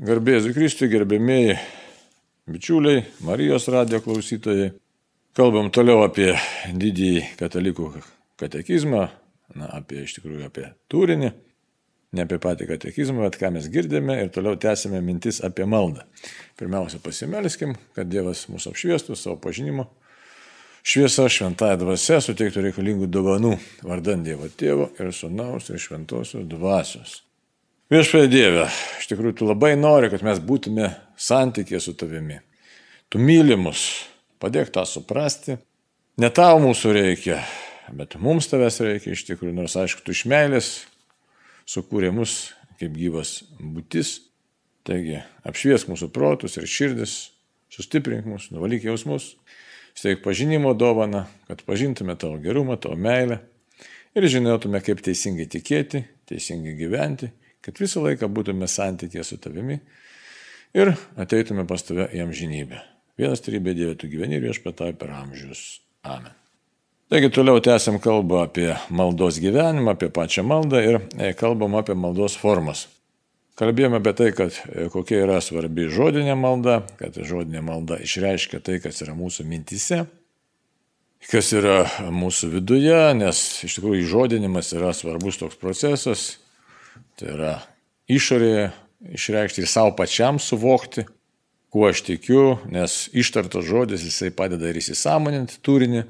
Garbėsiu Kristui, gerbėmėjai bičiuliai, Marijos radio klausytojai. Kalbam toliau apie didįjį katalikų katekizmą, na, apie iš tikrųjų apie turinį, ne apie patį katekizmą, bet ką mes girdime ir toliau tęsime mintis apie maldą. Pirmiausia, pasimelskim, kad Dievas mūsų apšviestų savo pažinimo. Šviesa šventąją dvasę suteiktų reikalingų dovanų vardant Dievo Tėvo ir Sūnaus ir Šventosios dvasios. Viešpatie Dieve, iš tikrųjų tu labai nori, kad mes būtume santykė su tavimi. Tu myli mus, padėk tą suprasti. Ne tau mūsų reikia, bet mums tavęs reikia iš tikrųjų, nors aišku, tu iš meilės sukūrė mus kaip gyvas būtis. Taigi, apšviesk mūsų protus ir širdis, sustiprink mus, nuvalyk jausmus, steik pažinimo dovaną, kad pažintume tavo gerumą, tavo meilę ir žinotume, kaip teisingai tikėti, teisingai gyventi, kad visą laiką būtume santykė su tavimi ir ateitume pas tave į amžinybę. Vienas trybė Dieve, tu gyveni ir viešpatai per amžius. Amen. Taigi toliau tęsiam kalbą apie maldos gyvenimą, apie pačią maldą ir e, kalbam apie maldos formas. Kalbėjome apie tai, kad e, kokia yra svarbi žodinė malda, kad žodinė malda išreiškia tai, kas yra mūsų mintise, kas yra mūsų viduje, nes iš tikrųjų žodinimas yra svarbus toks procesas, tai yra išorėje išreikšti ir savo pačiam suvokti, kuo aš tikiu, nes ištartas žodis jisai padeda ir įsisamoninti turinį.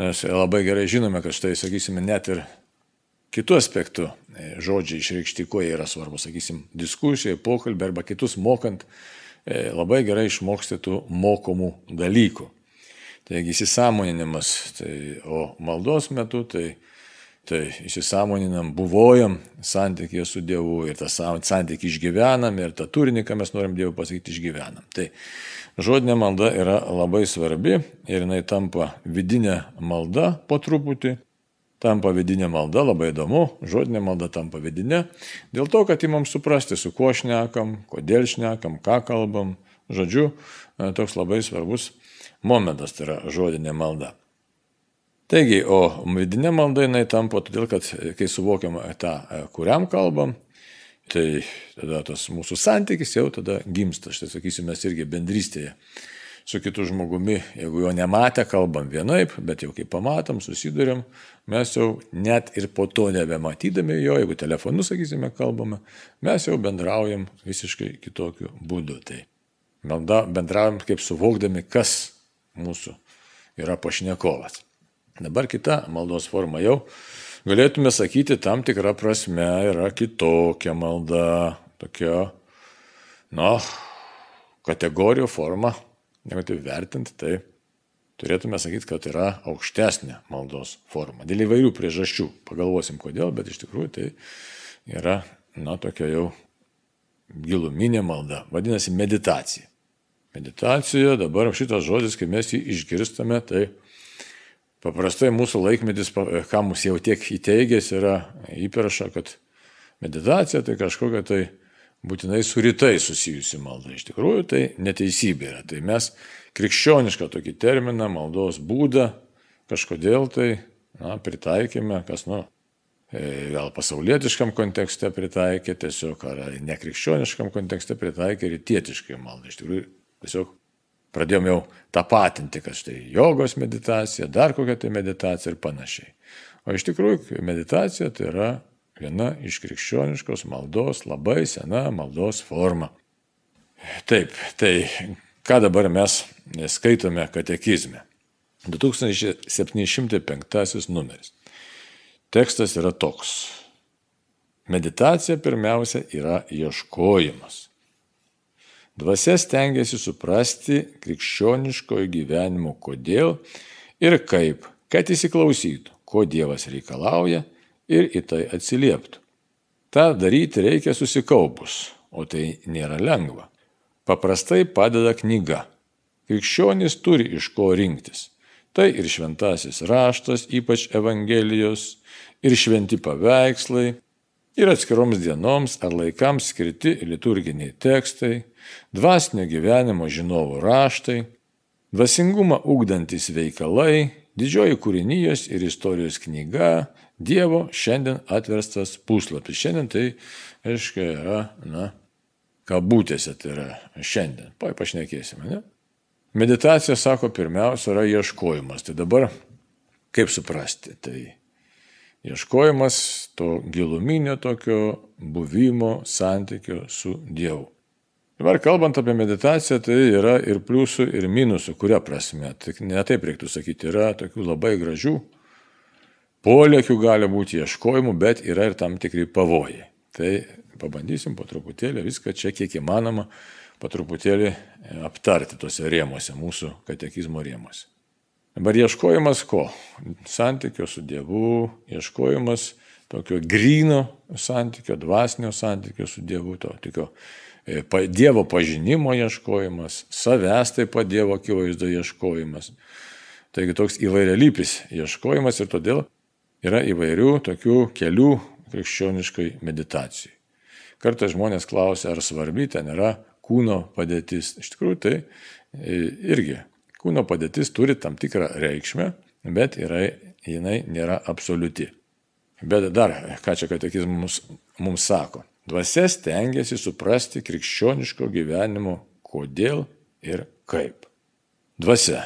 Mes labai gerai žinome, kad štai, sakysime, net ir kitų aspektų e, žodžiai išreikšti, kuo jie yra svarbu, sakysim, diskusijoje, pokalbė arba kitus mokant, e, labai gerai išmoksti tų mokomų dalykų. Taigi įsisamoninimas, tai, o maldos metu tai Tai įsisamoninam, buvojam santykėje su Dievu ir tą santykį išgyvenam ir tą turinį, ką mes norim Dievui pasakyti, išgyvenam. Tai žodinė malda yra labai svarbi ir jinai tampa vidinė malda po truputį. Tampa vidinė malda, labai įdomu, žodinė malda tampa vidinė, dėl to, kad įmam suprasti, su kuo šnekam, kodėl šnekam, ką kalbam. Žodžiu, toks labai svarbus momentas tai yra žodinė malda. Taigi, o vidinė malda jinai tampa todėl, kad kai suvokiam tą, kuriam kalbam, tai tada tas mūsų santykis jau tada gimsta. Štai sakysime, mes irgi bendrystėje su kitu žmogumi, jeigu jo nematę, kalbam vienaip, bet jau kai pamatom, susidurėm, mes jau net ir po to nebematydami jo, jeigu telefonu, sakysime, kalbame, mes jau bendraujam visiškai kitokiu būdu. Tai bendraujam kaip suvokdami, kas mūsų yra pašnekovas. Dabar kita maldos forma jau galėtume sakyti tam tikrą prasme yra kitokia malda, tokia, na, kategorijų forma, jeigu tai vertinti, tai turėtume sakyti, kad yra aukštesnė maldos forma. Dėl įvairių priežasčių. Pagalvosim kodėl, bet iš tikrųjų tai yra, na, tokia jau giluminė malda. Vadinasi meditacija. Meditacija, dabar šitas žodis, kai mes jį išgirstame, tai Paprastai mūsų laikmetis, ką mus jau tiek įteigęs, yra įperaša, kad meditacija tai kažkokia tai būtinai su rytai susijusi malda. Iš tikrųjų tai neteisybė yra. Tai mes krikščionišką tokį terminą, maldos būdą kažkodėl tai na, pritaikėme, kas, nu, e, gal pasaulietiškam kontekste pritaikė, tiesiog ar nekrikščioniškam kontekste pritaikė rytietiškai maldą. Iš tikrųjų, tiesiog Pradėjom jau tapatinti, kad štai jogos meditacija, dar kokia tai meditacija ir panašiai. O iš tikrųjų meditacija tai yra viena iš krikščioniškos maldos, labai sena maldos forma. Taip, tai ką dabar mes skaitome katekizme. 2705 numeris. Tekstas yra toks. Meditacija pirmiausia yra ieškojimas. Dvasia stengiasi suprasti krikščioniškojo gyvenimo kodėl ir kaip, kad įsiklausytų, ko Dievas reikalauja ir į tai atsilieptų. Ta daryti reikia susikaupus, o tai nėra lengva. Paprastai padeda knyga. Krikščionys turi iš ko rinktis. Tai ir šventasis raštas, ypač Evangelijos, ir šventi paveikslai, ir atskiroms dienoms ar laikams skirti liturginiai tekstai, dvasinio gyvenimo žinovų raštai, dvasingumą ugdantis veikalai, didžioji kūrinijos ir istorijos knyga, Dievo šiandien atverstas puslapis. Šiandien tai, aiškiai, yra, na, kabutėse, tai yra šiandien. Pai pašnekėsime, ne? Meditacija, sako, pirmiausia yra ieškojimas. Tai dabar kaip suprasti? Tai ieškojimas to giluminio tokio buvimo santykio su Dievu. Dabar kalbant apie meditaciją, tai yra ir pliusų, ir minusų, kuria prasme. Tik ne taip reiktų sakyti, yra tokių labai gražių polėkių gali būti ieškojimų, bet yra ir tam tikri pavojai. Tai pabandysim po truputėlį viską čia kiek įmanoma po truputėlį e, aptarti tuose rėmuose, mūsų katekizmo rėmuose. Dabar ieškojimas ko? Santykio su Dievu, ieškojimas tokio grino santykio, dvasinio santykio su Dievu, to tokio e, Dievo pažinimo ieškojimas, savęs taip pat Dievo akivaizdo ieškojimas. Taigi toks įvairialypis ieškojimas ir todėl yra įvairių tokių kelių krikščioniškai meditacijai. Kartais žmonės klausia, ar svarbi ten yra kūno padėtis. Iš tikrųjų, tai e, irgi kūno padėtis turi tam tikrą reikšmę, bet yra, jinai nėra absoliuti. Bet dar, ką čia katekizmas mums, mums sako. Dvasia stengiasi suprasti krikščioniško gyvenimo kodėl ir kaip. Dvasia,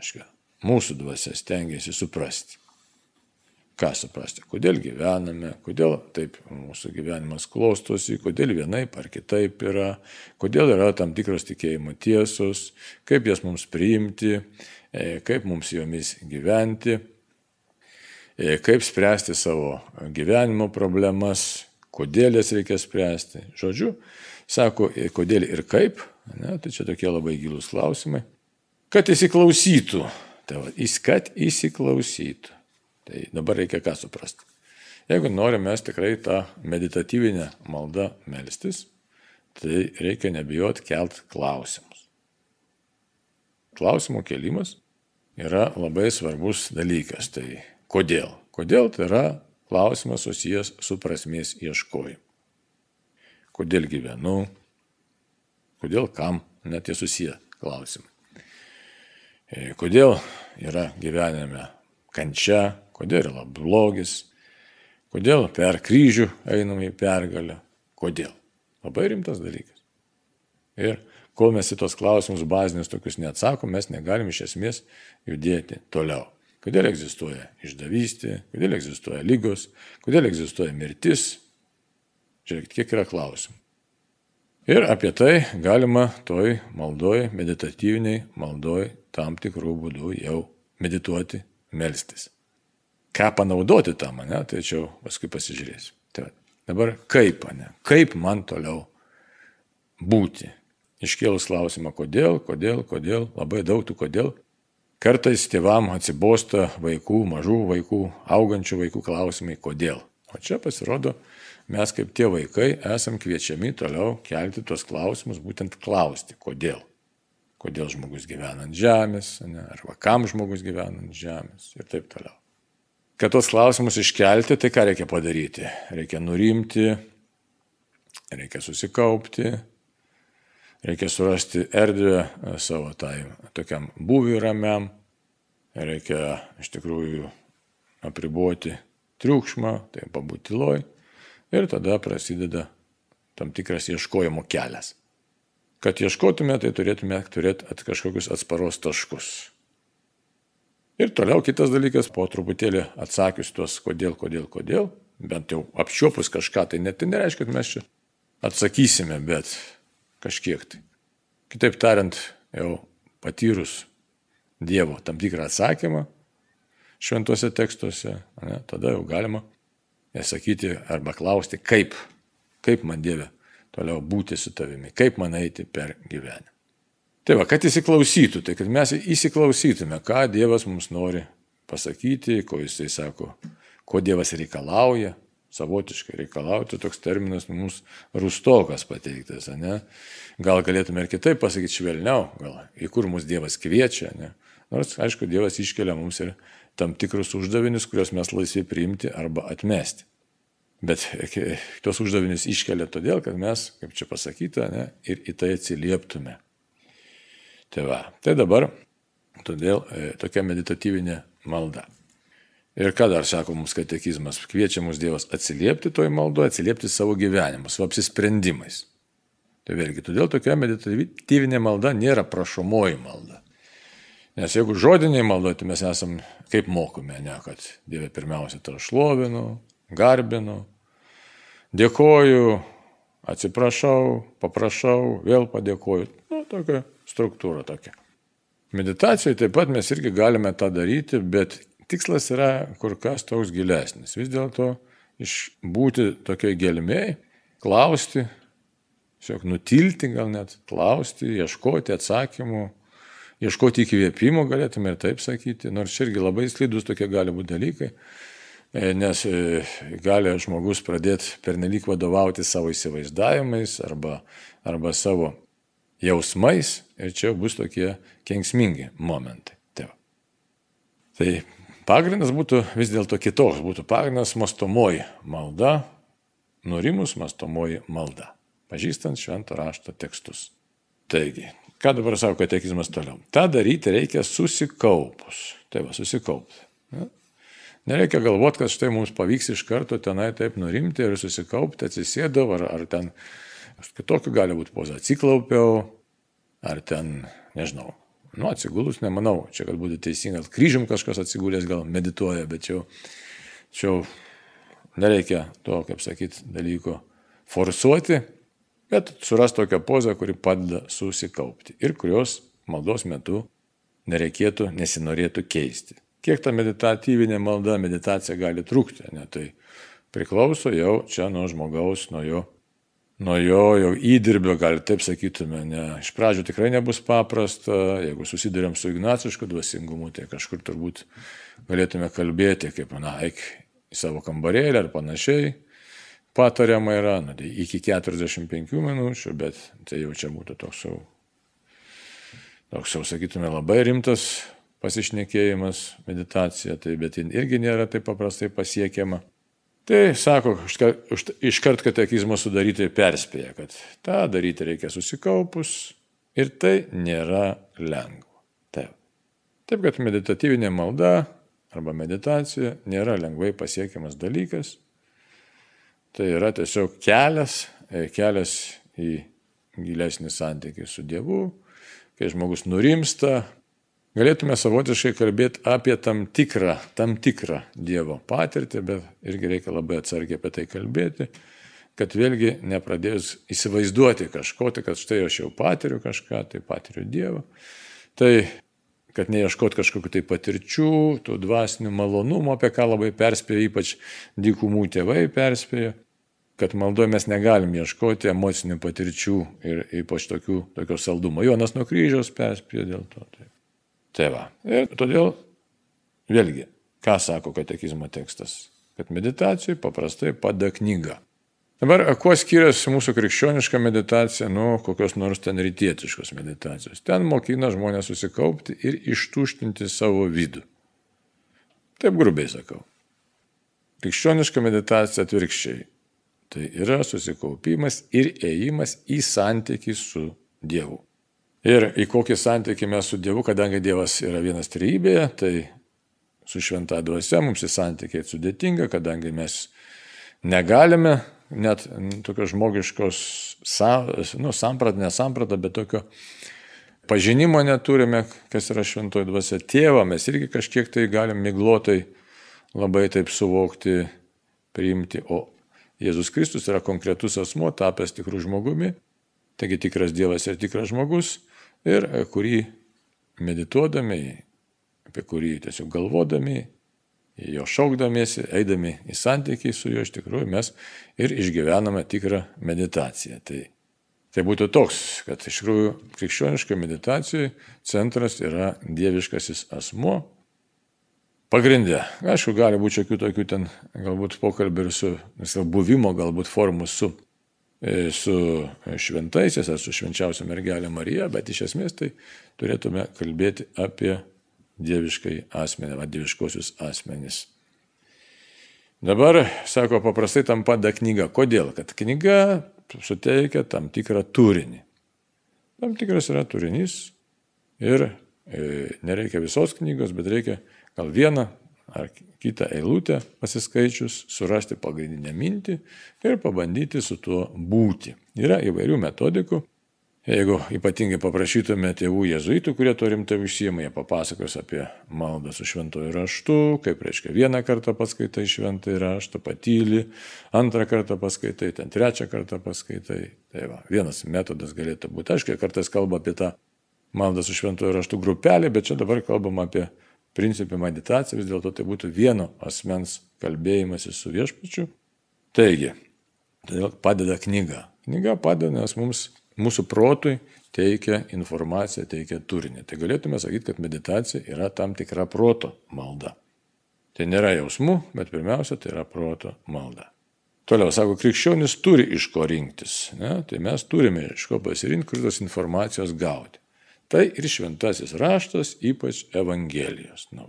aišku, mūsų dvasia stengiasi suprasti. Ką suprasti, kodėl gyvename, kodėl taip mūsų gyvenimas klostosi, kodėl vienaip ar kitaip yra, kodėl yra tam tikros tikėjimo tiesos, kaip jas mums priimti, e, kaip mums jomis gyventi, e, kaip spręsti savo gyvenimo problemas, kodėl jas reikia spręsti. Žodžiu, sako, kodėl ir kaip, ne, tai čia tokie labai gilus klausimai, kad įsiklausytų, tai va, kad įsiklausytų. Tai dabar reikia ką suprasti. Jeigu norime mes tikrai tą meditatyvinę maldą melstis, tai reikia nebijot kelt klausimus. Klausimų kelimas yra labai svarbus dalykas. Tai kodėl? Kodėl tai yra klausimas susijęs su prasmės ieškojimu. Kodėl gyvenu? Kodėl kam? Net jie susiję klausimai. E, kodėl yra gyvenime kančia, kodėl yra blogis, kodėl per kryžių einam į pergalę, kodėl. Labai rimtas dalykas. Ir kol mes į tos klausimus bazinius tokius neatsakom, mes negalim iš esmės judėti toliau. Kodėl egzistuoja išdavystė, kodėl egzistuoja lygos, kodėl egzistuoja mirtis. Žiūrėkit, kiek yra klausimų. Ir apie tai galima toj maldoj, meditatyviniai maldoj tam tikrų būdų jau medituoti, melstis ką panaudoti tam, ne, tai čia paskui pasižiūrėsiu. Tai dabar kaip, ne, kaip man toliau būti. Iškėlus klausimą, kodėl, kodėl, kodėl, labai daug tų kodėl. Kartais tėvam atsibosta vaikų, mažų vaikų, augančių vaikų klausimai, kodėl. O čia pasirodo, mes kaip tie vaikai esam kviečiami toliau kelti tuos klausimus, būtent klausti, kodėl. Kodėl žmogus gyvena ant žemės, ne, arba kam žmogus gyvena ant žemės ir taip toliau kad tos klausimus iškelti, tai ką reikia padaryti? Reikia nurimti, reikia susikaupti, reikia surasti erdvę e, savo tai tokiam būviui ramiam, reikia iš tikrųjų apriboti triukšmą, tai pabūti loj ir tada prasideda tam tikras ieškojimo kelias. Kad ieškotume, tai turėtume turėti at kažkokius atsparos taškus. Ir toliau kitas dalykas, po truputėlį atsakius tuos kodėl, kodėl, kodėl, bent jau apčiopus kažką, tai net tai nereiškia, kad mes čia atsakysime, bet kažkiek tai. Kitaip tariant, jau patyrus Dievo tam tikrą atsakymą šventuose tekstuose, ne, tada jau galima sakyti arba klausti, kaip, kaip man Dieve toliau būti su tavimi, kaip man eiti per gyvenimą. Tai va, kad įsiklausytų, tai kad mes įsiklausytume, ką Dievas mums nori pasakyti, ko jisai sako, ko Dievas reikalauja, savotiškai reikalauti, toks terminas mums rustokas pateiktas, ne? Gal galėtume ir kitaip pasakyti švelniau, gal į kur mus Dievas kviečia, ne? Nors, aišku, Dievas iškelia mums ir tam tikrus uždavinius, kuriuos mes laisvai priimti arba atmesti. Bet tuos uždavinius iškelia todėl, kad mes, kaip čia pasakyta, ne, ir į tai atsilieptume. Tai va, tai dabar todėl e, tokia meditatyvinė malda. Ir ką dar sako mums katekizmas, kviečia mus Dievas atsiliepti toj maldoje, atsiliepti savo gyvenimu, savo apsisprendimais. Tai vėlgi, todėl tokia meditatyvinė malda nėra prašomoji malda. Nes jeigu žodiniai maldoj, tai mes esam kaip mokome, ne, kad Dieve pirmiausia tai šlovinu, garbinu, dėkoju, atsiprašau, paprašau, vėl padėkoju. Nu, tokia struktūra tokia. Meditacijoje taip pat mes irgi galime tą daryti, bet tikslas yra kur kas toks gilesnis. Vis dėlto išbūti tokiai gelmiai, klausti, tiesiog nutilti gal net, klausti, ieškoti atsakymų, ieškoti įkvėpimo, galėtume ir taip sakyti, nors irgi labai slidus tokie gali būti dalykai. E, nes e, gali žmogus pradėti pernelyg vadovauti savo įsivaizdavimais arba, arba savo jausmais ir čia bus tokie kenksmingi momentai. Tai, tai pagrindas būtų vis dėlto kitoks, būtų pagrindas mastomoji malda, nurimus mastomoji malda, pažįstant šventą rašto tekstus. Taigi, ką dabar sako katekizmas toliau? Ta daryti reikia susikaupus. Tai va, susikaupti. Nereikia galvoti, kad štai mums pavyks iš karto tenai taip nurimti ir susikaupti, atsisėdau, ar, ar ten kitokiu gali būti poza, atsiklaupiau, ar ten, nežinau, nu atsigulus nemanau, čia kad būtų teisinga, kryžium kažkas atsigulęs gal medituoja, bet čia, čia nereikia to, kaip sakyti, dalyko forsuoti, bet suras tokią pozą, kuri padeda susikaupti ir kurios maldos metu nereikėtų, nesinorėtų keisti. Kiek ta meditatyvinė malda, meditacija gali trukti, ne, tai priklauso jau čia nuo žmogaus, nuo jo, nuo jo jau įdirbio, gal taip sakytume, ne. Iš pradžių tikrai nebus paprasta, jeigu susidurėm su ignacišku dvasingumu, tai kažkur turbūt galėtume kalbėti, kaip, na, eik į savo kambarėlį ar panašiai. Patariama yra, na, tai iki 45 minučių, bet tai jau čia būtų toks jau, toks jau, sakytume, labai rimtas pasišnekėjimas, meditacija, tai bet jin irgi nėra taip paprastai pasiekiama. Tai sako, iškart katekizmo sudaryti perspėja, kad tą daryti reikia susikaupus ir tai nėra lengva. Taip. Taip, kad meditatyvinė malda arba meditacija nėra lengvai pasiekiamas dalykas. Tai yra tiesiog kelias, e, kelias į gilesnį santykį su Dievu, kai žmogus nurimsta, galėtume savotiškai kalbėti apie tam tikrą, tam tikrą Dievo patirtį, bet irgi reikia labai atsargiai apie tai kalbėti, kad vėlgi nepradėjus įsivaizduoti kažko, tai kad štai aš jau patiriu kažką, tai patiriu Dievą. Tai kad neieškot kažkokiu tai patirčių, tų dvasinių malonumų, apie ką labai perspėjo, ypač dykumų tėvai perspėjo, kad maldoje mes negalim ieškoti emocinių patirčių ir ypač tokių, tokio saldumo. Jonas nuo kryžiaus perspėjo dėl to. Taip. Tai va. Ir todėl, vėlgi, ką sako katekizmo tekstas? Kad meditacijai paprastai pada knyga. Dabar, kuo skiriasi mūsų krikščioniška meditacija nuo kokios nors ten rytietiškos meditacijos? Ten mokina žmonės susikaupti ir ištuštinti savo vidų. Taip grubiai sakau. Krikščioniška meditacija atvirkščiai. Tai yra susikaupimas ir ėjimas į santykį su Dievu. Ir į kokį santykį mes su Dievu, kadangi Dievas yra vienas trybėje, tai su šventa dvasia mums į santykiai sudėtinga, kadangi mes negalime net tokios žmogiškos, nu, samprat, nesampratą, bet tokio pažinimo neturime, kas yra šventoji dvasia. Tėvą mes irgi kažkiek tai galim miglotai labai taip suvokti, priimti, o Jėzus Kristus yra konkretus asmo, tapęs tikrų žmogumi, taigi tikras Dievas ir tikras žmogus ir kurį medituodami, apie kurį tiesiog galvodami, jo šaukdamiesi, eidami į santykį su juo iš tikrųjų mes ir išgyvename tikrą meditaciją. Tai, tai būtų toks, kad iš tikrųjų krikščioniškai meditacijai centras yra dieviškasis asmo. Pagrindė. Aišku, gali būti šiokių tokių ten galbūt pokalbių ir su, buvimo galbūt formų su su šventaisiais ar su švenčiausia mergelė Marija, bet iš esmės tai turėtume kalbėti apie dieviškai asmenį, va, dieviškosius asmenys. Dabar, sako, paprastai tam pada knyga. Kodėl? Kad knyga suteikia tam tikrą turinį. Tam tikras yra turinys ir e, nereikia visos knygos, bet reikia gal vieną ar kitą eilutę pasiskaičius, surasti pagrindinę mintį ir pabandyti su tuo būti. Yra įvairių metodikų. Jeigu ypatingai paprašytume tėvų jezuitų, kurie to rimtai užsijama, jie papasakos apie maldą su šventoju raštu, kaip reiškia vieną kartą paskaitai šventąjį raštą, patyli, antrą kartą paskaitai, ten trečią kartą paskaitai. Tai va, vienas metodas galėtų būti. Aišku, kartais kalba apie tą maldą su šventoju raštu grupelė, bet čia dabar kalbam apie principį meditacija, vis dėlto tai būtų vieno asmens kalbėjimasis su viešpačiu. Taigi, todėl padeda knyga. Knyga padeda, nes mums mūsų protui teikia informaciją, teikia turinį. Tai galėtume sakyti, kad meditacija yra tam tikra proto malda. Tai nėra jausmų, bet pirmiausia, tai yra proto malda. Toliau, sako, krikščionis turi iš ko rinktis. Ne? Tai mes turime iš ko pasirinkti, kur tos informacijos gauti. Tai ir šventasis raštas, ypač Evangelijos. Nu.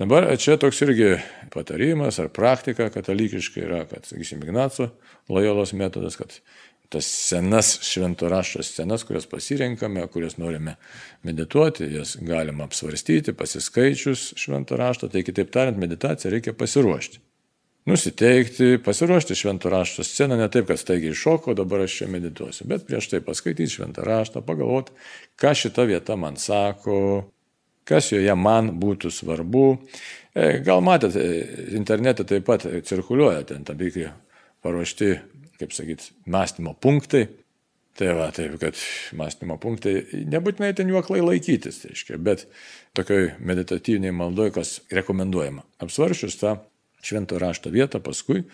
Dabar čia toks irgi patarimas ar praktika katalikiška yra, kad, sakysim, Ignaco Lojolos metodas, kad tas senas švento rašto scenas, kurias pasirenkame, kurias norime medituoti, jas galima apsvarstyti, pasiskaičius švento rašto, tai kitaip tariant, meditaciją reikia pasiruošti. Nusiteikti, pasiruošti švento rašto sceną, ne taip, kad staigiai iššoko, dabar aš čia medituosiu, bet prieš tai paskaityti šventą raštą, pagalvoti, ką šita vieta man sako, kas joje man būtų svarbu. E, gal matėte, internete taip pat cirkuliuoja ten tam tikri paruošti kaip sakyt, mąstymo punktai. Tai va, taip, kad mąstymo punktai, nebūtinai ten jų aklai laikytis, tai reiškia, bet tokioj meditatyviniai maldoj, kas rekomenduojama. Apsvaršius tą švento rašto vietą, paskui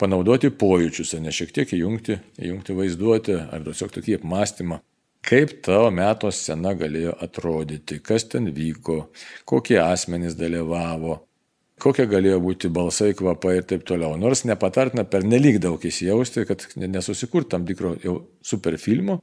panaudoti pojūčius, ne šiek tiek įjungti, įjungti vaizduoti, ar tiesiog tokį apmąstymą, kaip tavo meto scena galėjo atrodyti, kas ten vyko, kokie asmenys dalyvavo, kokie galėjo būti balsai, kvapai ir taip toliau. Nors nepatartina per nelik daug įsijausti, kad nesusikurt tam tikro jau superfilmo,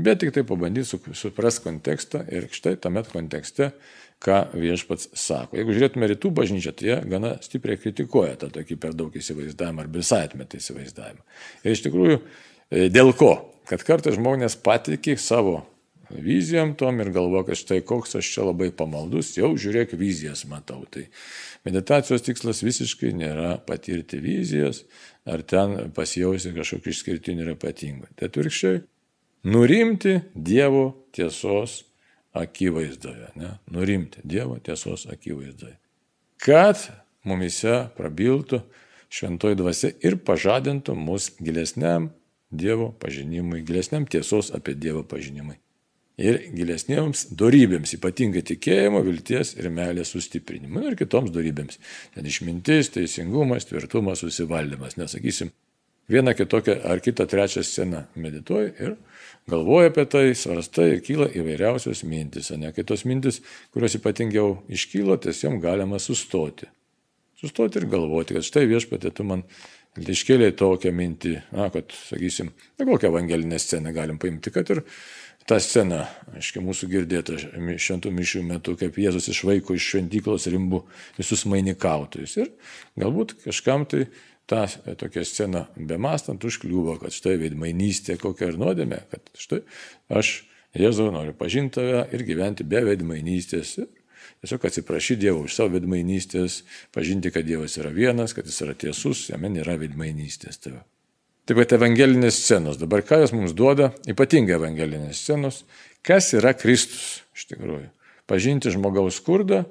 bet tik tai pabandyti suprasti kontekstą ir štai tamet kontekste, ką viešpats sako. Jeigu žiūrėtume rytų bažnyčią, tai jie gana stipriai kritikuoja tą tokį per daug įsivaizdavimą ar visai atmetą įsivaizdavimą. Ir iš tikrųjų, e, dėl ko? Kad kartais žmonės patikė savo vizijom tom ir galvo, kad štai koks aš čia labai pamaldus, jau žiūrėk vizijas matau. Tai meditacijos tikslas visiškai nėra patirti vizijas ar ten pasijausti kažkokį išskirtinį ir ypatingą. Tai atvirkščiai, nurimti Dievo tiesos akivaizdoje. Ne? Nurimti Dievo tiesos akivaizdoje. Kad mumise prabiltų šventoji dvasia ir pažadintų mus gilesniam Dievo pažinimui, gilesniam tiesos apie Dievo pažinimui ir gilesnėms darybėms, ypatingai tikėjimo, vilties ir meilės sustiprinimui ir kitoms darybėms. Ten išmintis, teisingumas, tvirtumas, susivaldymas. Nesakysim, vieną kitokią ar kitą trečią sceną medituoji ir galvoji apie tai, svarstai ir kyla įvairiausios mintis, ne kitos mintis, kurios ypatingiau iškyla, tiesiog galima sustoti. Sustoti ir galvoti, kad štai viešpatė tu man iškėlė tokią mintį, na, kad, sakysim, na, kokią evangelinę sceną galim paimti, kad ir tą sceną, aiškiai, mūsų girdėta šventų mišių metu, kaip Jėzus išvaiko iš šventyklos rimbų visus mainikautojus. Ir galbūt kažkam tai tą tokią sceną bemastant užkliūvo, kad štai veidmainystė kokia ir nuodėmė, kad štai aš Jėzau noriu pažinti tave ir gyventi be veidmainystės. Tiesiog atsiprašyti Dievo už savo veidmainystės, pažinti, kad Dievas yra vienas, kad jis yra tiesus, jame nėra veidmainystės tave. Taip pat evangelinės scenos. Dabar ką jos mums duoda, ypatingai evangelinės scenos, kas yra Kristus iš tikrųjų. Pažinti žmogaus skurdą,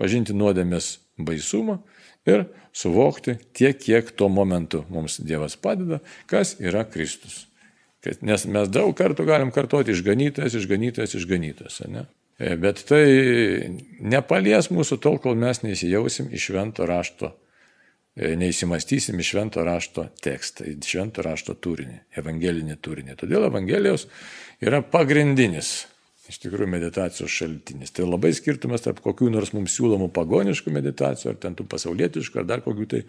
pažinti nuodėmės baisumą ir suvokti tiek, kiek tuo momentu mums Dievas padeda, kas yra Kristus. Nes mes daug kartų galim kartoti išganytojas, išganytojas, išganytojas. Ne? E, bet tai nepalies mūsų tol, kol mes neįsijausim į švento rašto E, neįsimastysim į švento rašto tekstą, į švento rašto turinį, evangelinį turinį. Todėl Evangelijos yra pagrindinis iš tikrųjų meditacijos šaltinis. Tai labai skirtumas tarp kokių nors mums siūlomų pagoniškų meditacijų, ar ten tų pasaulietiškų, ar dar kokių tai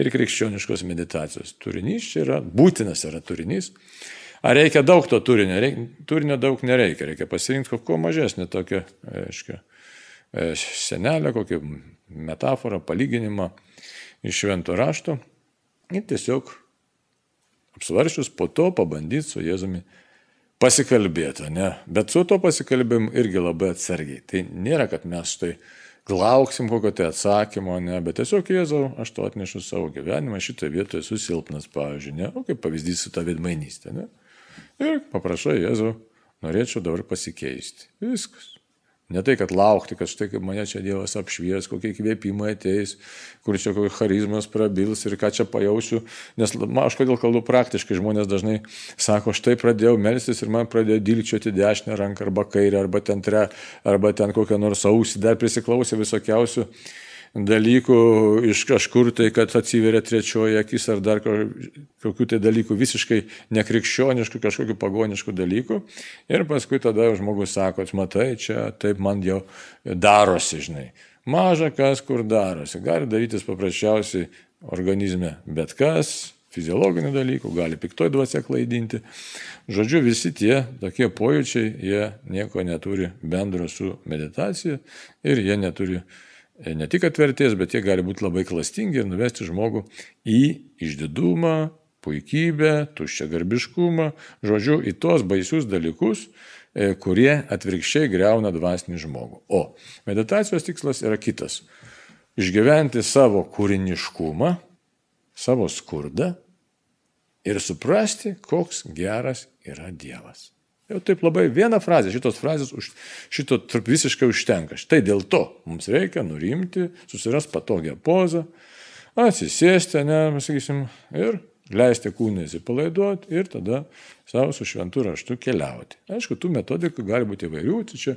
ir krikščioniškos meditacijos. Turinys čia yra būtinas, yra turinys. Ar reikia daug to turinio? Reik, turinio daug nereikia, reikia pasirinkti kuo mažesnį tokią, aiškiai, e, senelę, kokią metaforą, palyginimą iš švento rašto ir tiesiog apsvaršius po to pabandyti su Jėzumi pasikalbėti, ne? Bet su to pasikalbėjimu irgi labai atsargiai. Tai nėra, kad mes štai lauksim kokio tai atsakymo, ne, bet tiesiog Jėzau, aš to atnešu savo gyvenimą, šitoje vietoje esu silpnas, pavyzdžiui, ne, o kaip pavyzdys su ta vidmainystė, ne. Ir paprašai Jėzau, norėčiau dabar pasikeisti. Viskas. Ne tai, kad laukti, kad štai mane čia Dievas apšvies, kokie įkvėpimai ateis, kur čia kokios charizmas prabils ir ką čia pajausiu. Nes aš kodėl kalbu praktiškai, žmonės dažnai sako, štai pradėjau melstis ir man pradėjo dilčioti dešinę ranką arba kairę, arba ten tre, arba ten kokią nors ausį, dar prisiklausė visokiausių dalykų iš kažkur tai, kad atsiveria trečioji akis ar dar kokių tai dalykų visiškai nekrikščioniškų, kažkokių pagoniškų dalykų. Ir paskui tada žmogus sako, matai, čia taip man jau darosi, žinai. Maža kas kur darosi. Gali darytis paprasčiausiai organizme bet kas, fiziologinių dalykų, gali piktoj dvasia klaidinti. Žodžiu, visi tie tokie pojūčiai, jie nieko neturi bendro su meditacija ir jie neturi ne tik atvertės, bet jie gali būti labai klastingi ir nuvesti žmogų į išdidumą, puikybę, tuščią garbiškumą, žodžiu, į tos baisius dalykus, e, kurie atvirkščiai greuna dvasinį žmogų. O meditacijos tikslas yra kitas - išgyventi savo kūriniškumą, savo skurdą ir suprasti, koks geras yra Dievas. Jau taip labai vieną frazę, šitos frazės už, šito visiškai užtenka. Štai dėl to mums reikia nurimti, susirasti patogią pozą, atsisėsti, ne, sakysim, ir leisti kūnai įsipalaiduoti ir tada savo su šventu raštu keliauti. Aišku, tų metodikų gali būti įvairių, tai čia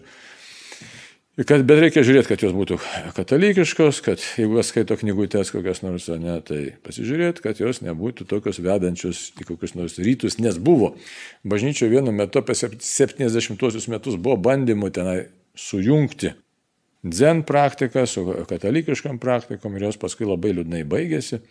Kad, bet reikia žiūrėti, kad jos būtų katalikiškos, kad jeigu jos skaito knygutės kokias nors, ne, tai pasižiūrėti, kad jos nebūtų tokios vedančios į kokius nors rytus, nes buvo bažnyčioje vienu metu apie 70-osius metus buvo bandymų tenai sujungti dzen praktiką su katalikiškam praktikom ir jos paskui labai liūdnai baigėsi.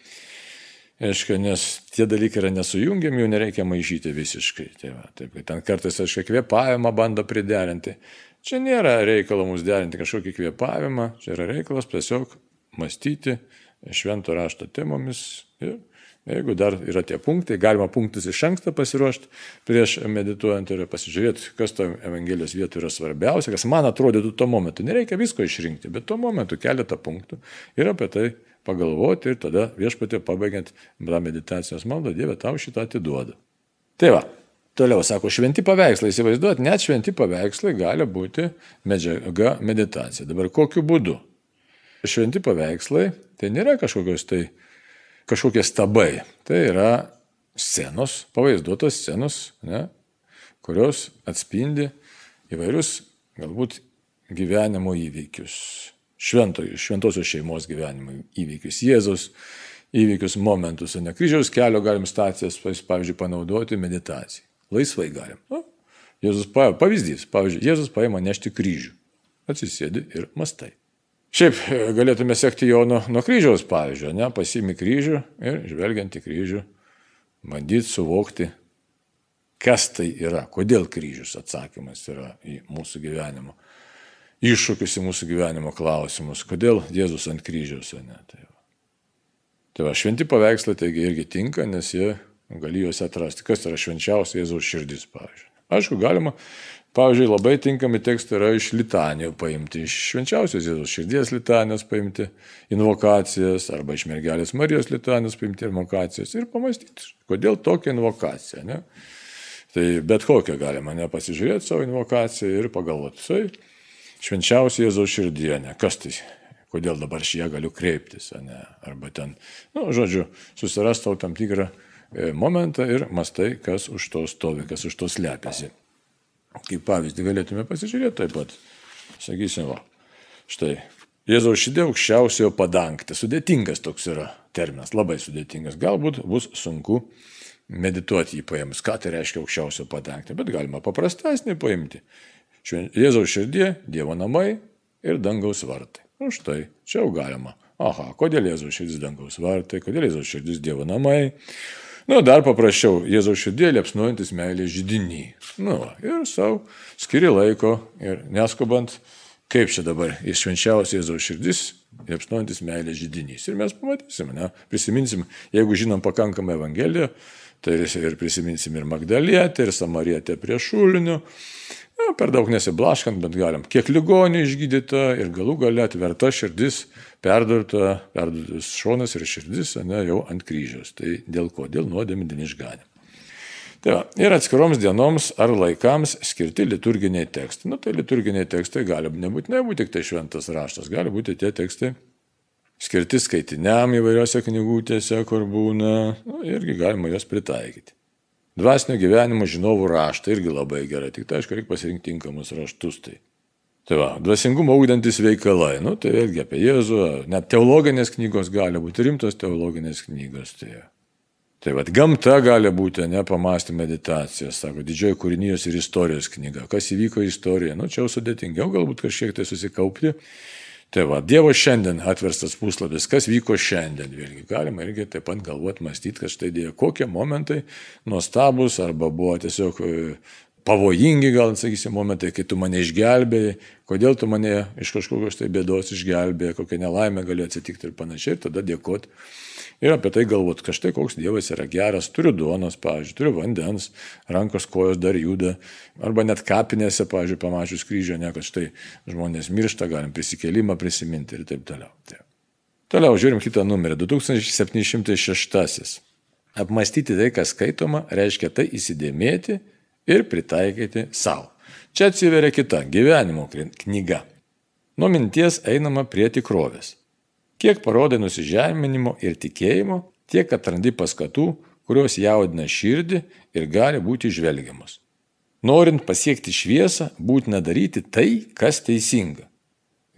Aišku, nes tie dalykai yra nesujungiami, jų nereikia maišyti visiškai. Tai va, taip, ten kartais, aišku, kvėpavimą bando priderinti. Čia nėra reikalo mums derinti kažkokį kvėpavimą, čia yra reikalas tiesiog mąstyti švento rašto temomis ir jeigu dar yra tie punktai, galima punktus iš anksto pasiruošti prieš medituojant ir pasižiūrėti, kas to Evangelijos vietų yra svarbiausia, kas man atrodytų tuo momentu. Nereikia visko išrinkti, bet tuo momentu keletą punktų ir apie tai pagalvoti ir tada viešpatė pabaigiant meditacijos maldą, Dieve tau šitą atiduoda. Tai va, Toliau sako, šventi paveikslai, įsivaizduot, net šventi paveikslai gali būti medžiaga meditacija. Dabar kokiu būdu? Šventi paveikslai tai nėra kažkokios tai kažkokie stabai, tai yra scenos, pavaizduotos scenos, ne, kurios atspindi įvairius galbūt gyvenimo įvykius, švento, šventosios šeimos gyvenimo įvykius, Jėzus įvykius, momentus, o ne kryžiaus kelio galim stacijas, pavyzdžiui, panaudoti meditacijai. Laisvai galim. Nu, Jėzus paėmė, pavyzdys, pavyzdžiui, Jėzus paėmė nešti kryžių. Atsisėdi ir mastai. Šiaip e, galėtume sekti jo nuo, nuo kryžiaus pavyzdžio, ne, pasimi kryžių ir žvelgiant į kryžių, bandyti suvokti, kas tai yra, kodėl kryžius atsakymas yra į mūsų gyvenimo iššūkius, į mūsų gyvenimo klausimus, kodėl Jėzus ant kryžiaus, ne. Tai va, tai va šventi paveikslai taigi irgi tinka, nes jie gali juos atrasti. Kas yra švenčiausia Jėzaus širdis, pavyzdžiui. Aišku, galima, pavyzdžiui, labai tinkami tekstai yra iš litanijų paimti, iš švenčiausios Jėzaus širdies litanijos paimti invokacijas, arba iš mergelės Marijos litanijos paimti invokacijas ir pamastyti, kodėl tokia invokacija. Ne? Tai bet kokią galima nepasižiūrėti savo invokaciją ir pagalvoti, tai švenčiausia Jėzaus širdienė, kas tai kodėl dabar šie galiu kreiptis, ne? arba ten, na, nu, žodžiu, susirastau tam tikrą momentą ir mastai, kas už to stovi, kas už to slepiasi. Kaip pavyzdį galėtume pasižiūrėti taip pat. Sakysim, va, štai. Jėzaus šidė aukščiausiojo padangtė. Sudėtingas toks yra terminas, labai sudėtingas. Galbūt bus sunku medituoti jį paėmus. Ką tai reiškia aukščiausio padangtė, bet galima paprastesnį paimti. Jėzaus širdė, Dievo namai ir dangaus vartai. Nu, štai, čia jau galima. Aha, kodėl Jėzaus širdis dangaus vartai, kodėl Jėzaus širdis Dievo namai. Nu, dar paprasčiau, Jėzaus širdė liepsnuojantis meilės žydinį. Nu, ir savo skiri laiko ir neskubant, kaip čia dabar iššvenčiausias Jėzaus širdis, liepsnuojantis meilės žydinys. Ir mes pamatysim, ne? prisiminsim, jeigu žinom pakankamai Evangeliją, tai ir prisiminsim ir Magdalietę, ir Samarietę prie šulinių. Na, per daug nesiblaškant, bet galim. Kiek ligonių išgydyta ir galų gale atverta širdis, perdurta, perdurtas šonas ir širdis, ne, jau ant kryžiaus. Tai dėl ko? Dėl nuodėmė dėl išganimo. Tai va, ir atskiroms dienoms ar laikams skirti liturginiai tekstai. Na, tai liturginiai tekstai gali nebūtinai būti tik tai šventas raštas, gali būti tie tekstai skirti skaitiniam įvairiose knygutėse, kur būna, nu, irgi galima juos pritaikyti. Dvasinio gyvenimo žinovų raštą irgi labai gerai, tik tai aišku, reikia pasirinkti tinkamus raštus. Tai. Tai va, dvasingumo augdantis veikalai, nu tai vėlgi apie Jėzų, net teologinės knygos gali būti rimtos teologinės knygos. Tai, tai va, gamta gali būti, ne pamastį meditacija, sako, didžioji kūrinijos ir istorijos knyga, kas įvyko istorijoje, nu čia jau sudėtingiau galbūt kažkiek tai susikaupti Tai va, Dievo šiandien atverstas puslapis, kas vyko šiandien, vėlgi galima irgi taip pat galvoti, mąstyti, kad štai dėjo kokie momentai nuostabus arba buvo tiesiog e, pavojingi, gal sakysim, momentai, kai tu mane išgelbėjai, kodėl tu mane iš kažkokios tai bėdos išgelbėjai, kokia nelaimė gali atsitikti ir panašiai, ir tada dėkoti ir apie tai galvot, kad štai koks Dievas yra geras, turiu duonos, pavyzdžiui, turiu vandens, rankos kojos dar juda, arba net kapinėse, pavyzdžiui, pamačius kryžio, ne, kad štai žmonės miršta, galim prisikėlimą prisiminti ir taip toliau. Tai. Toliau žiūrim kitą numerį, 2706. Apmastyti tai, kas skaitoma, reiškia tai įsidėmėti ir pritaikyti savo. Čia atsiveria kita gyvenimo knyga. Nuo minties einama prie tikrovės. Kiek parodai nusižeminimo ir tikėjimo, tiek atrandi paskatų, kurios jaudina širdį ir gali būti žvelgiamos. Norint pasiekti šviesą, būtina daryti tai, kas teisinga.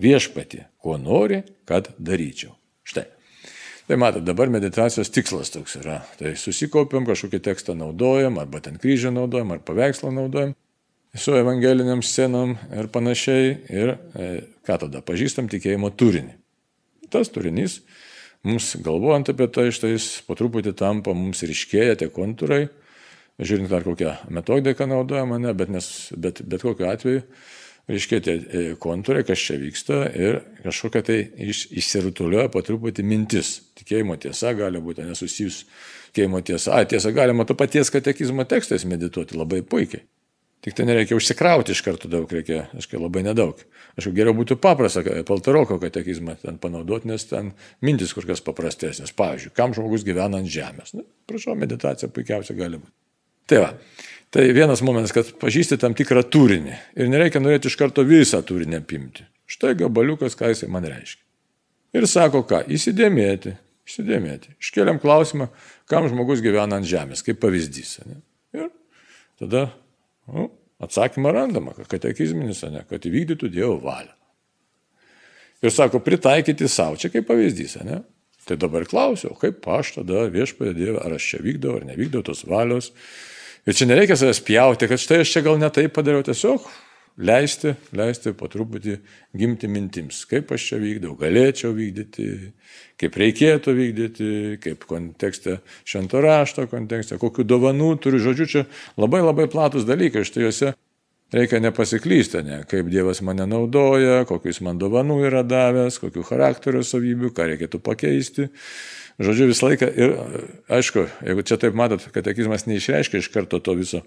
Viešpati, ko nori, kad daryčiau. Štai. Tai matot, dabar meditacijos tikslas toks yra. Tai susikaupiam, kažkokį tekstą naudojam, arba ten kryžių naudojam, ar paveikslą naudojam, su evangeliniam scenom ir panašiai. Ir e, ką tada, pažįstam tikėjimo turinį tas turinys mums galvojant apie tai, štai jis po truputį tampa, mums ryškėja tie kontūrai, žiūrint dar kokią metodiką naudojama, ne, bet, nes, bet, bet kokiu atveju ryškėja tie e, kontūrai, kas čia vyksta ir kažkokia tai iš, išsirutulioja po truputį mintis. Tikėjimo tiesa gali būti nesusijus tikėjimo tiesa. A, tiesa, galima to paties katekizmo tekstais medituoti labai puikiai. Tik tai nereikia užsikrauti iš karto daug, reikia, aiškiai, labai nedaug. Aišku, geriau būtų paprasta paltaroko katekizmą ten panaudoti, nes ten mintis kur kas paprastesnės. Pavyzdžiui, kam žmogus gyvena ant žemės. Na, prašau, meditacija puikiausia gali būti. Tai va, tai vienas momentas, kad pažįsti tam tikrą turinį ir nereikia norėti iš karto visą turinį apimti. Štai gabaliukas, ką jisai man reiškia. Ir sako ką, įsidėmėti, įsidėmėti. Iškeliam klausimą, kam žmogus gyvena ant žemės, kaip pavyzdys. Ne? Ir tada Nu, atsakymą randama, katekizminis, ne, kad įvykdytų Dievo valią. Ir sako, pritaikyti savo, čia kaip pavyzdys, ne? Tai dabar klausiau, kaip aš tada viešpėje Dievą, ar aš čia vykdau, ar nevykdau tos valios. Ir čia nereikia savęs pjauti, kad štai aš čia gal netai padariau, tiesiog leisti, leisti po truputį gimti mintims, kaip aš čia vykdau, galėčiau vykdyti, kaip reikėtų vykdyti, kaip kontekste švento rašto kontekste, kokiu dovanų turiu, žodžiu, čia labai labai platus dalykai, štai juose reikia nepasiklysti, ne, kaip Dievas mane naudoja, kokius man dovanų yra davęs, kokiu charakterio savybių, ką reikėtų pakeisti. Žodžiu, visą laiką ir aišku, jeigu čia taip matot, katekizmas neišreiškia iš karto to viso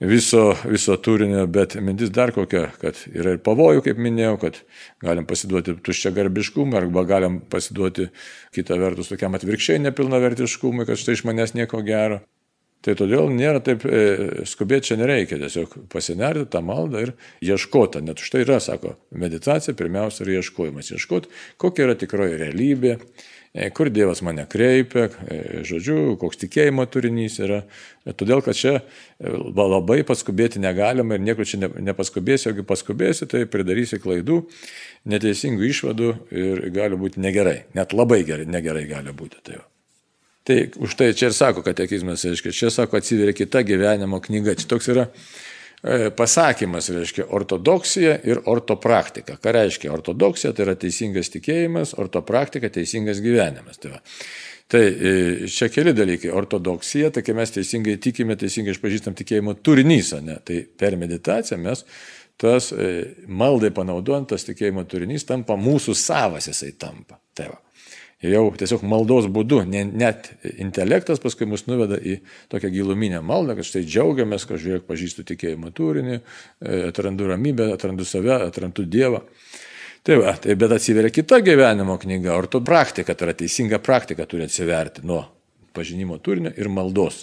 viso, viso turinio, bet mintis dar kokia, kad yra ir pavojų, kaip minėjau, kad galim pasiduoti tuščia garbiškumui arba galim pasiduoti kitą vertus tokiam atvirkščiai nepilnavertiškumui, kad štai iš manęs nieko gero. Tai todėl nėra taip e, skubėti čia nereikia, tiesiog pasinerti tą maldą ir ieškoti. Net štai yra, sako, meditacija pirmiausia yra ieškojimas. Ieškoti, kokia yra tikroji realybė, E, kur Dievas mane kreipia, e, žodžiu, koks tikėjimo turinys yra. E, todėl, kad čia labai paskubėti negalima ir nieko čia nepaskubėsi, jeigu paskubėsi, tai pridarysi klaidų, neteisingų išvadų ir gali būti negerai. Net labai gerai, negerai gali būti. Tai, tai už tai čia ir sako katekizmas, reiškia, čia sako atsiveria kita gyvenimo knyga. Čia toks yra E, pasakymas reiškia ortodoksija ir ortopraktika. Ką reiškia ortodoksija? Tai yra teisingas tikėjimas, ortopraktika teisingas gyvenimas. Tai, va. tai e, čia keli dalykai. Ortodoksija, tai kai mes teisingai tikime, teisingai išpažįstam tikėjimo turinys, ne? tai per meditaciją mes tas e, maldai panaudojant tas tikėjimo turinys tampa mūsų savas, jisai tampa. Tai va. Jau tiesiog maldos būdu, ne, net intelektas paskui mus nuveda į tokią giluminę maldą, kad štai džiaugiamės, kad žiūrėk, pažįstu tikėjimo turinį, e, atrandu ramybę, atrandu save, atrandu Dievą. Tai va, tai bet atsiveria kita gyvenimo knyga, orto praktika, tai yra teisinga praktika turi atsiverti nuo pažinimo turinio ir maldos.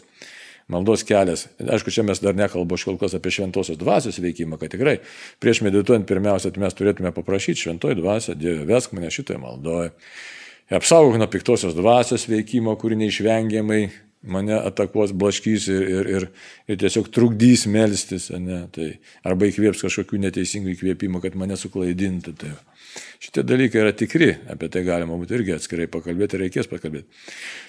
Maldos kelias. Aišku, čia mes dar nekalbu iš kol kas apie šventosios dvasios veikimą, kad tikrai prieš medituojant pirmiausia, mes turėtume paprašyti šventoji dvasia, Dieve, vesk mane šitoje maldoje apsaugok nuo piktosios dvasios veikimo, kuri neišvengiamai mane atakuos blaškys ir, ir, ir, ir tiesiog trukdys melstis, ne, tai, arba įkvėps kažkokių neteisingų įkvėpimų, kad mane suklaidintų. Tai. Šitie dalykai yra tikri, apie tai galima būtų irgi atskirai pakalbėti, reikės pakalbėti.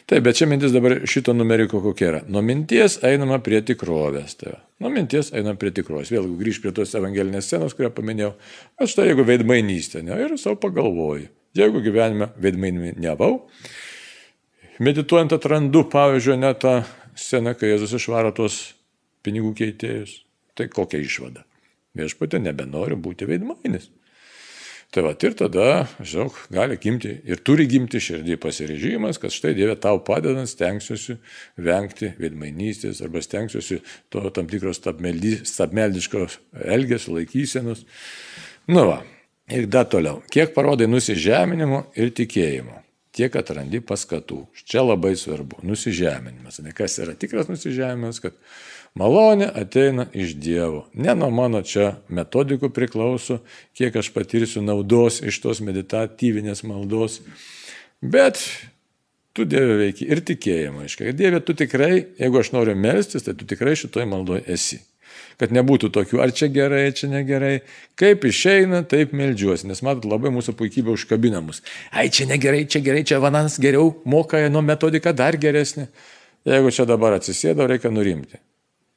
Taip, bet čia mintis dabar šito numeriko kokia yra. Nuo minties einama prie tikrovės. Tai. Nuo minties einama prie tikrovės. Vėl grįžt prie tos evangelinės scenos, kurią paminėjau. Aš tai jeigu veidmainystė, ne, ir savo pagalvoju. Jeigu gyvenime veidmainiavau, medituojant atrandu, pavyzdžiui, net tą sceną, kai Jėzus išvaro tuos pinigų keitėjus, tai kokia išvada? Viešpatė nebenori būti veidmainis. Tai va ir tada, žinok, gali gimti ir turi gimti širdį pasirežimas, kad štai Dieve tau padedant stengsiuosi vengti veidmainystės arba stengsiuosi to tam tikros stabmeldiškos elgesio laikysenos. Nu va, Ir dar toliau, kiek parodai nusižeminimo ir tikėjimo, tiek atrandi paskatų. Čia labai svarbu - nusižeminimas. Ne kas yra tikras nusižeminimas, kad malonė ateina iš Dievo. Ne nuo mano čia metodikų priklauso, kiek aš patirsiu naudos iš tos meditatyvinės maldos, bet tu Dieve veiki ir tikėjimo. Aiškiai, Dieve, tu tikrai, jeigu aš noriu melstis, tai tu tikrai šitoj maldoje esi kad nebūtų tokių, ar čia gerai, čia negerai. Kaip išeina, taip melžiuosi, nes matot, labai mūsų puikybė užkabina mus. Ai, čia negerai, čia gerai, čia vanas geriau, moka nuo metodika dar geresnė. Jeigu čia dabar atsisėdo, reikia nurimti.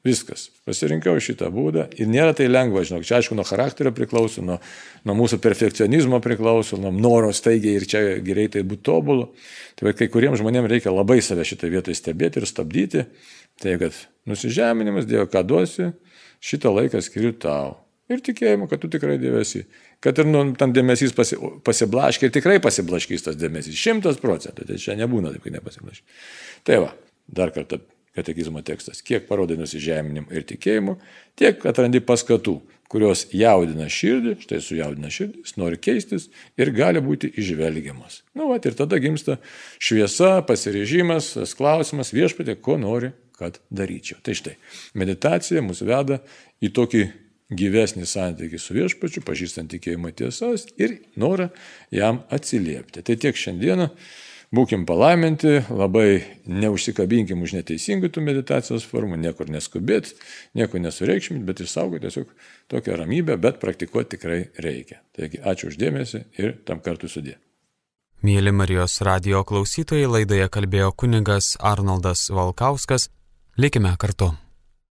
Viskas. Pasirinkau šitą būdą ir nėra tai lengva, žinok, čia aišku nuo charakterio priklauso, nuo, nuo mūsų perfekcionizmo priklauso, nuo noro staigiai ir čia greitai būti tobulu. Tai kai kuriems žmonėms reikia labai save šitą vietą stebėti ir stabdyti. Tai kad nusižeminimas, Dievo, ką duosi, šitą laiką skiriu tau. Ir tikėjimu, kad tu tikrai dėmesį. Kad ir nu, tam dėmesys pasi, pasiblaškia ir tikrai pasiblaškys tas dėmesys. Šimtas procentų. Tai čia nebūna taip, kad nepasiblaškia. Tai va, dar kartą katekizmo tekstas. Kiek parodai nusižeminimu ir tikėjimu, tiek atrandi paskatų, kurios jaudina širdį, štai sujaudina širdį, jis nori keistis ir gali būti išvelgiamas. Na, nu, va, ir tada gimsta šviesa, pasirežimas, klausimas viešpatė, ko nori kad daryčiau. Tai štai, meditacija mus veda į tokį gyvesnį santykį su viešpačiu, pažįstant tikėjimo tiesas ir norą jam atsiliepti. Tai tiek šiandieną. Būkim palaiminti, labai neužsikabinkim už neteisingų tų meditacijos formų, niekur neskubėt, nieko nesureikšmint, bet išsaugoti tiesiog tokią ramybę, bet praktikuoti tikrai reikia. Taigi ačiū uždėmesi ir tam kartu sudė. Mėly Marijos radio klausytojai laidoje kalbėjo kuningas Arnoldas Valkauskas, Likime kartu.